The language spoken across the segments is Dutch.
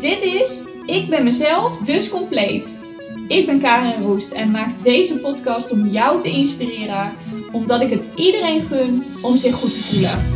Dit is Ik ben mezelf, dus compleet. Ik ben Karin Roest en maak deze podcast om jou te inspireren, omdat ik het iedereen gun om zich goed te voelen.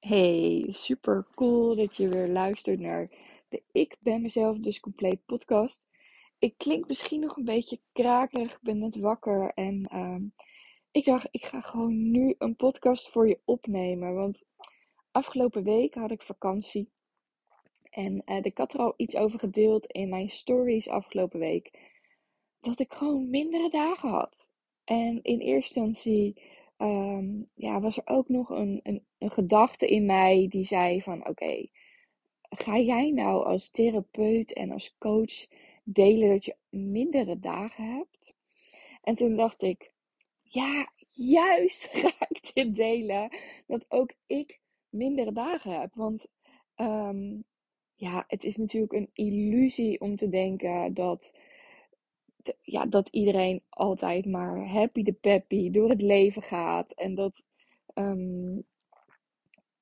Hey, super cool dat je weer luistert naar de Ik ben mezelf dus compleet podcast. Ik klink misschien nog een beetje krakerig, ik ben net wakker en ehm, ik dacht ik ga gewoon nu een podcast voor je opnemen. Want afgelopen week had ik vakantie en uh, ik had er al iets over gedeeld in mijn stories afgelopen week. Dat ik gewoon mindere dagen had. En in eerste instantie Ehm, ja, was er ook nog een, een, gedachte in mij die zei van oké, ga jij nou als therapeut en als coach delen dat je mindere dagen hebt? En toen dacht ik, ja, juist ga ik dit delen, dat ook ik mindere dagen heb. Want ehm, ja, het is natuurlijk een illusie om te denken dat ja, dat iedereen altijd maar happy de peppy door het leven gaat. En dat, ehm,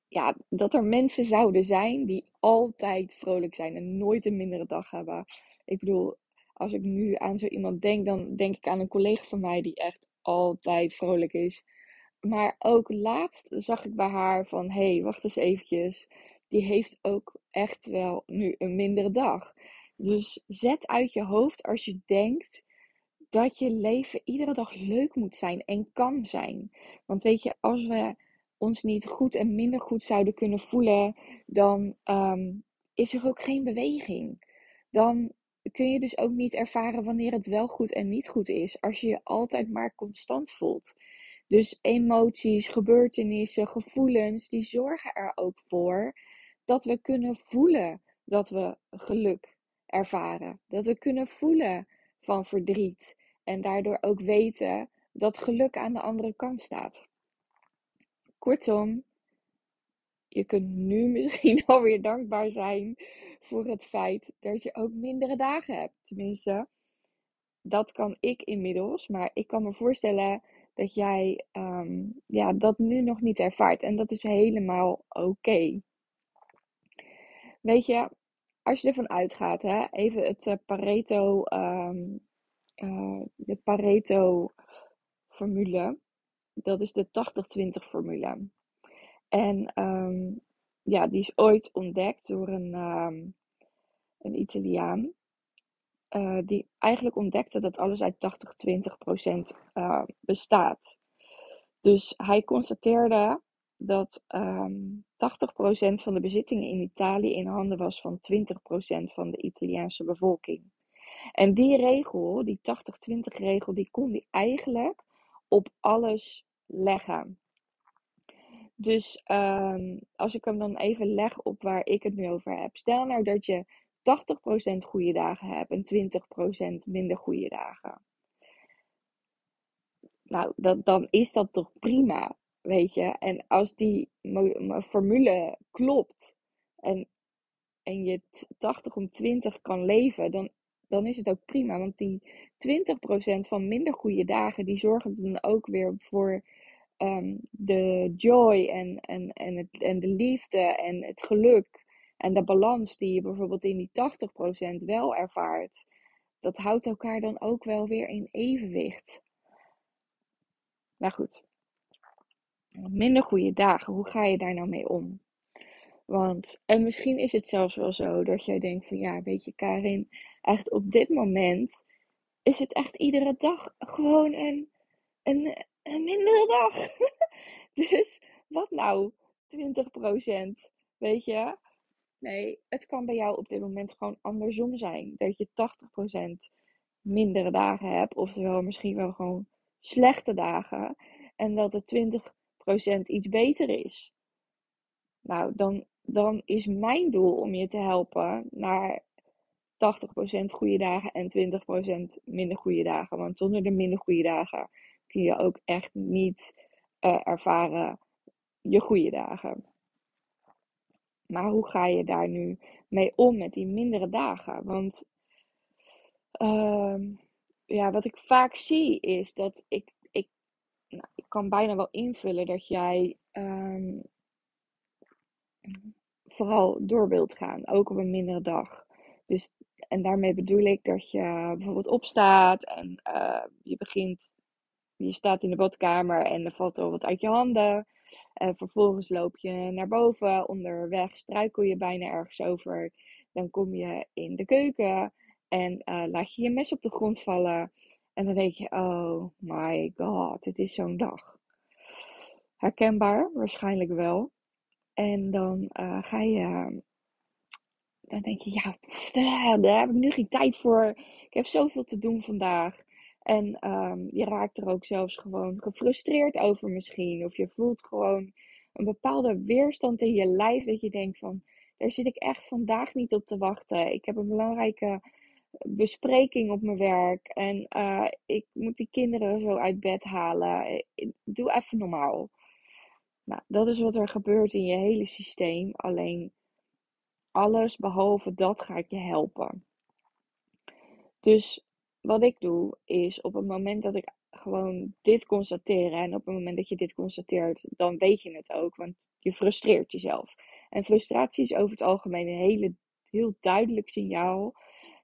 ja, dat er mensen zouden zijn die altijd vrolijk zijn en nooit een mindere dag hebben. Ik bedoel, als ik nu aan zo iemand denk, dan denk ik aan een collega van mij die echt altijd vrolijk is. Maar ook laatst zag ik bij haar van, hé, hey, wacht eens eventjes. Die heeft ook echt wel nu een mindere dag. Dus zet uit je hoofd als je denkt dat je leven iedere dag leuk moet zijn en kan zijn. Want weet je, als we ons niet goed en minder goed zouden kunnen voelen, dan ehm, is er ook geen beweging. Dan kun je dus ook niet ervaren wanneer het wel goed en niet goed is, als je je altijd maar constant voelt. Dus emoties, gebeurtenissen, gevoelens, die zorgen er ook voor dat we kunnen voelen dat we geluk ervaren. Dat we kunnen voelen van verdriet. En daardoor ook weten dat geluk aan de andere kant staat. Kortom, je kunt nu misschien alweer dankbaar zijn voor het feit dat je ook mindere dagen hebt. Tenminste, dat kan ik inmiddels. Maar ik kan me voorstellen dat jij ehm, ja, dat nu nog niet ervaart. En dat is helemaal oké. Weet je, als je ervan uitgaat, hè, even het uh, Pareto, um, uh, de Pareto-formule. Dat is de 80-20 formule. En um, ja, die is ooit ontdekt door een, um, een Italiaan. Uh, die eigenlijk ontdekte dat alles uit 80-20% uh, bestaat. Dus hij constateerde dat um, 80% van de bezittingen in Italië in handen was van 20% van de Italiaanse bevolking. En die regel, die 80-20 regel, die kon hij eigenlijk op alles leggen. Dus um, als ik hem dan even leg op waar ik het nu over heb. Stel nou dat je 80% goede dagen hebt en 20% minder goede dagen. Nou, dat, dan is dat toch prima, weet je. En als die formule klopt en, en je 80 om 20 kan leven, dan dan is het ook prima. Want die 20% van minder goede dagen, die zorgen dan ook weer voor um, de joy en, en, en, het, en de liefde en het geluk. En de balans die je bijvoorbeeld in die 80% wel ervaart. Dat houdt elkaar dan ook wel weer in evenwicht. Nou goed. Minder goede dagen, hoe ga je daar nou mee om? Want, en misschien is het zelfs wel zo dat jij denkt van ja, weet je Karin, echt op dit moment is het echt iedere dag gewoon een, een, een mindere dag. dus wat nou 20%? Weet je? Nee, het kan bij jou op dit moment gewoon andersom zijn. Dat je 80% mindere dagen hebt, oftewel misschien wel gewoon slechte dagen. En dat de 20% iets beter is. Nou, dan, dan is mijn doel om je te helpen naar 80% goede dagen en 20% minder goede dagen. Want zonder de minder goede dagen kun je ook echt niet uh, ervaren je goede dagen. Maar hoe ga je daar nu mee om met die mindere dagen? Want uh, ja, wat ik vaak zie is dat ik, ik nou, ik kan bijna wel invullen dat jij ehm, vooral door wilt gaan, ook op een mindere dag. Dus, en daarmee bedoel ik dat je bijvoorbeeld opstaat en uh, je begint, je staat in de badkamer en er valt al wat uit je handen. En vervolgens loop je naar boven, onderweg struikel je bijna ergens over. Dan kom je in de keuken en uh, laat je je mes op de grond vallen. En dan denk je, oh my god, het is zo'n dag. Herkenbaar, waarschijnlijk wel. En dan uh, ga je, dan denk je, ja, pff, daar heb ik nu geen tijd voor. Ik heb zoveel te doen vandaag. En um, je raakt er ook zelfs gewoon gefrustreerd over misschien. Of je voelt gewoon een bepaalde weerstand in je lijf. Dat je denkt van, daar zit ik echt vandaag niet op te wachten. Ik heb een belangrijke bespreking op mijn werk. En uh, ik moet die kinderen zo uit bed halen. Doe even normaal. Nou, dat is wat er gebeurt in je hele systeem. Alleen alles behalve dat gaat je helpen. Dus wat ik doe is op het moment dat ik gewoon dit constateer en op het moment dat je dit constateert, dan weet je het ook, want je frustreert jezelf. En frustratie is over het algemeen een hele, heel duidelijk signaal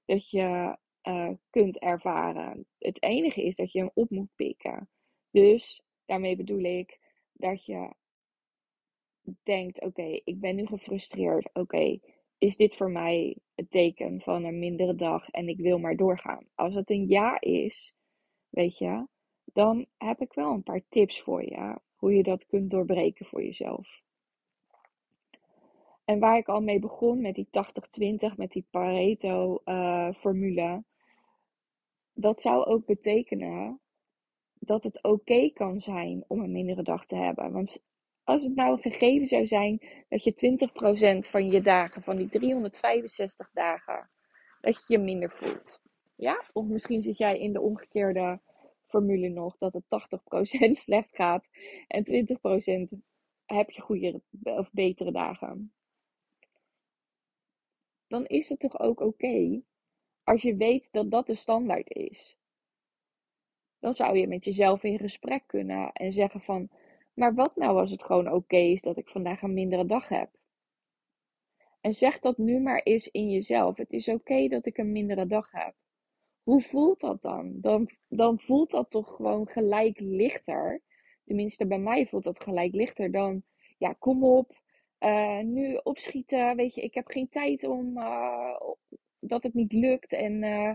dat je uh, kunt ervaren. Het enige is dat je hem op moet pikken. Dus daarmee bedoel ik dat je denkt: oké, ik ben nu gefrustreerd. Oké, is dit voor mij het teken van een mindere dag en ik wil maar doorgaan? Als het een ja is, weet je, dan heb ik wel een paar tips voor je hoe je dat kunt doorbreken voor jezelf. En waar ik al mee begon met die 80-20, met die Pareto-formule, uh, dat zou ook betekenen dat het oké kan zijn om een mindere dag te hebben. Want als het nou een gegeven zou zijn dat je 20% van je dagen, van die 365 dagen, dat je je minder voelt. Ja? Of misschien zit jij in de omgekeerde formule nog, dat het 80% slecht gaat en 20% heb je goede of betere dagen. Dan is het toch ook oké als je weet dat dat de standaard is. Dan zou je met jezelf in gesprek kunnen en zeggen van, maar wat nou als het gewoon oké is dat ik vandaag een mindere dag heb? En zeg dat nu maar eens in jezelf. Het is oké dat ik een mindere dag heb. Hoe voelt dat dan? dan? Dan voelt dat toch gewoon gelijk lichter. Tenminste, bij mij voelt dat gelijk lichter dan, ja, kom op, uh, nu opschieten. Weet je, ik heb geen tijd om uh, dat het niet lukt. En uh,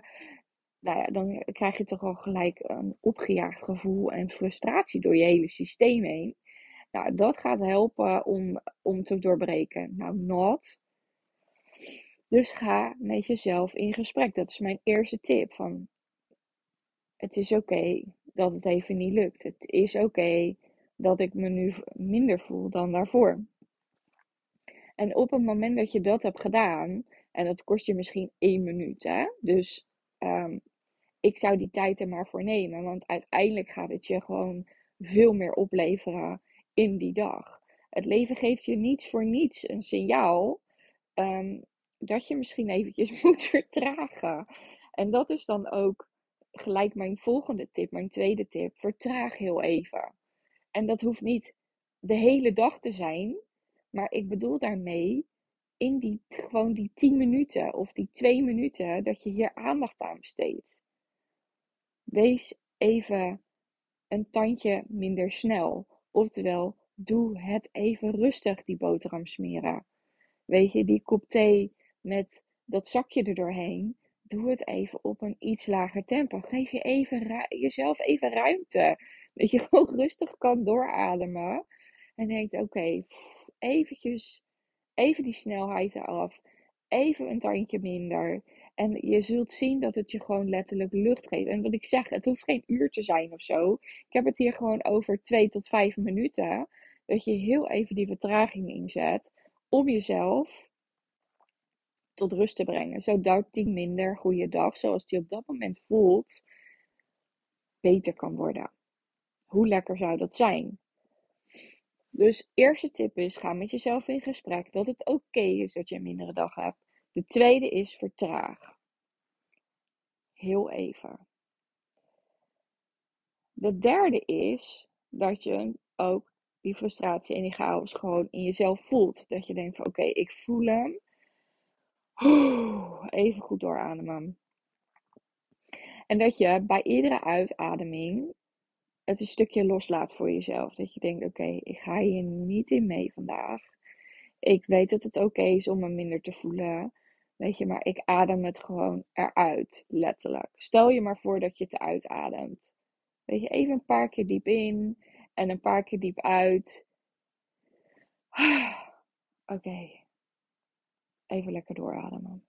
nou ja, dan krijg je toch al gelijk een opgejaagd gevoel en frustratie door je hele systeem heen. Nou, dat gaat helpen om, om te doorbreken. Nou, not. Dus ga met jezelf in gesprek. Dat is mijn eerste tip. Van, het is oké dat het even niet lukt. Het is oké dat ik me nu minder voel dan daarvoor. En op het moment dat je dat hebt gedaan, en dat kost je misschien één minuut, hè? dus um, ik zou die tijd er maar voor nemen. Want uiteindelijk gaat het je gewoon veel meer opleveren in die dag. Het leven geeft je niets voor niets een signaal um, dat je misschien eventjes moet vertragen. En dat is dan ook gelijk mijn volgende tip, mijn tweede tip. Vertraag heel even. En dat hoeft niet de hele dag te zijn, maar ik bedoel daarmee in die, gewoon die 10 minuten of die 2 minuten dat je hier aandacht aan besteedt. Wees even een tandje minder snel. Oftewel, doe het even rustig, die boterham smeren. Weet je, die kop thee met dat zakje er doorheen. Doe het even op een iets lager tempo. Geef je even jezelf even ruimte. Dat je gewoon rustig kan doorademen. En denkt, oké, eventjes, even die snelheid eraf. Even een tandje minder. En je zult zien dat het je gewoon letterlijk lucht geeft. En wat ik zeg, het hoeft geen uur te zijn of zo. Ik heb het hier gewoon over twee tot vijf minuten. Dat je heel even die vertraging inzet. Om jezelf tot rust te brengen. Zodat die minder goede dag, zoals die op dat moment voelt, beter kan worden. Hoe lekker zou dat zijn? Dus eerste tip is, ga met jezelf in gesprek dat het oké is dat je een mindere dag hebt. De tweede is vertraag. Heel even. De derde is dat je ook die frustratie en die chaos gewoon in jezelf voelt. Dat je denkt van oké, ik voel hem. Even goed doorademen. En dat je bij iedere uitademing het een stukje loslaat voor jezelf. Dat je denkt, oké, ik ga hier niet in mee vandaag. Ik weet dat het oké is om me minder te voelen. Weet je, maar ik adem het gewoon eruit, letterlijk. Stel je maar voor dat je het uitademt. Weet je, even een paar keer diep in en een paar keer diep uit. Oké. Even lekker doorademen.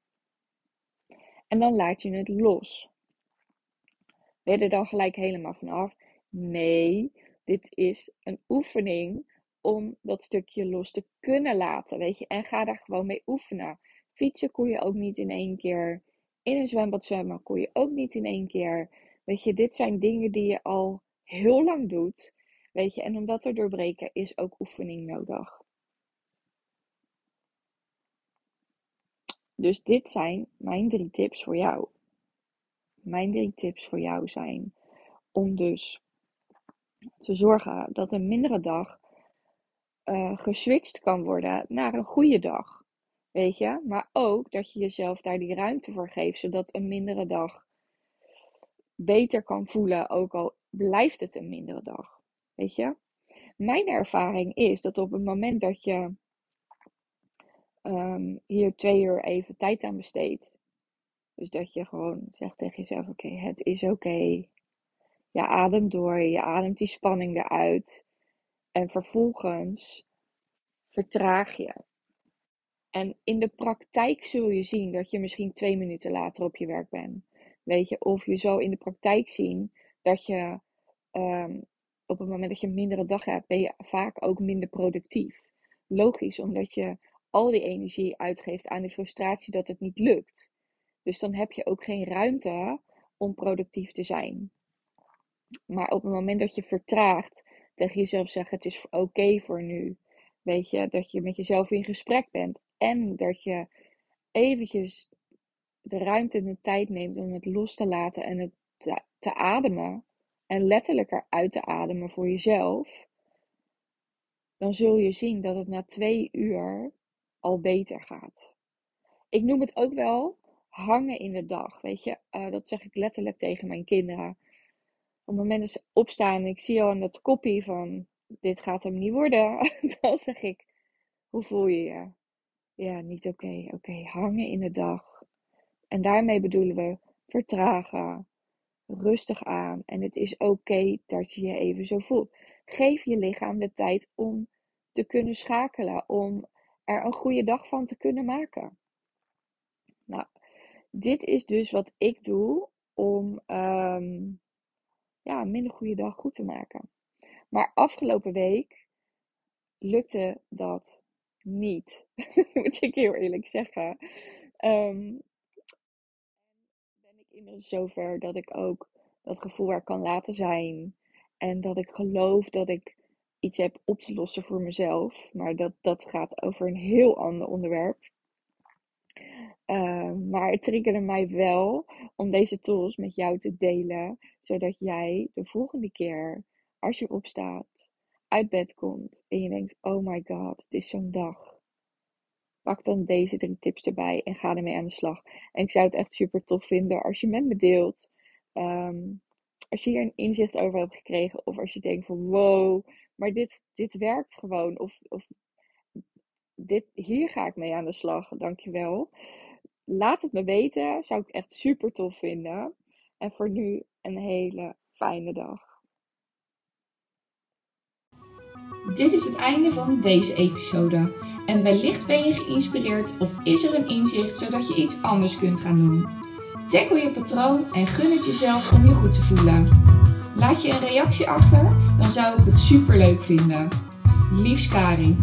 En dan laat je het los. Ben je er dan gelijk helemaal vanaf? Nee, dit is een oefening om dat stukje los te kunnen laten, weet je. En ga daar gewoon mee oefenen. Fietsen kon je ook niet in één keer. In een zwembad zwemmen kon je ook niet in één keer. Weet je, dit zijn dingen die je al heel lang doet. Weet je, en om dat te doorbreken is ook oefening nodig. Dus dit zijn mijn drie tips voor jou. Mijn drie tips voor jou zijn om dus te zorgen dat een mindere dag uh, geswitcht kan worden naar een goede dag. Weet je? Maar ook dat je jezelf daar die ruimte voor geeft, zodat een mindere dag beter kan voelen, ook al blijft het een mindere dag. Weet je? Mijn ervaring is dat op het moment dat je um, hier twee uur even tijd aan besteedt, dus dat je gewoon zegt tegen jezelf: Oké, het is oké. Je ademt door, je ademt die spanning eruit. En vervolgens vertraag je. En in de praktijk zul je zien dat je misschien twee minuten later op je werk bent. Weet je, of je zal in de praktijk zien dat je um, op het moment dat je een mindere dag hebt, ben je vaak ook minder productief. Logisch, omdat je al die energie uitgeeft aan de frustratie dat het niet lukt. Dus dan heb je ook geen ruimte om productief te zijn. Maar op het moment dat je vertraagt, tegen jezelf zegt: Het is oké voor nu. Weet je, dat je met jezelf in gesprek bent. En dat je eventjes de ruimte en de tijd neemt om het los te laten en het te, ademen. En letterlijk eruit te ademen voor jezelf. Dan zul je zien dat het na twee uur al beter gaat. Ik noem het ook wel hangen in de dag. Weet je, uh, dat zeg ik letterlijk tegen mijn kinderen. Op het moment dat ze opstaan en ik zie al aan dat koppie van dit gaat hem niet worden, dan zeg ik, hoe voel je je? Ja, niet oké. Oké, hangen in de dag. En daarmee bedoelen we vertragen, rustig aan. En het is oké dat je je even zo voelt. Geef je lichaam de tijd om te kunnen schakelen, om er een goede dag van te kunnen maken. Nou, dit is dus wat ik doe om um, ja, een minder goede dag goed te maken. Maar afgelopen week lukte dat niet. Moet ik heel eerlijk zeggen. Um, ben ik inmiddels zover dat ik ook dat gevoel er kan laten zijn. En dat ik geloof dat ik iets heb op te lossen voor mezelf. Maar dat, dat gaat over een heel ander onderwerp. Uh, maar het triggerde mij wel om deze tools met jou te delen, zodat jij de volgende keer, als je opstaat, uit bed komt en je denkt: Oh my god, het is zo'n dag. Pak dan deze drie tips erbij en ga ermee aan de slag. En ik zou het echt super tof vinden als je met me deelt. Um, als je hier een inzicht over hebt gekregen, of als je denkt van wow, maar dit, dit werkt gewoon. Of, of dit, hier ga ik mee aan de slag, dankjewel. Laat het me weten, zou ik echt super tof vinden. En voor nu een hele fijne dag. Dit is het einde van deze episode. En wellicht ben je geïnspireerd of is er een inzicht zodat je iets anders kunt gaan doen. Tackle je patroon en gun het jezelf om je goed te voelen. Laat je een reactie achter, dan zou ik het super leuk vinden. Liefs Karin.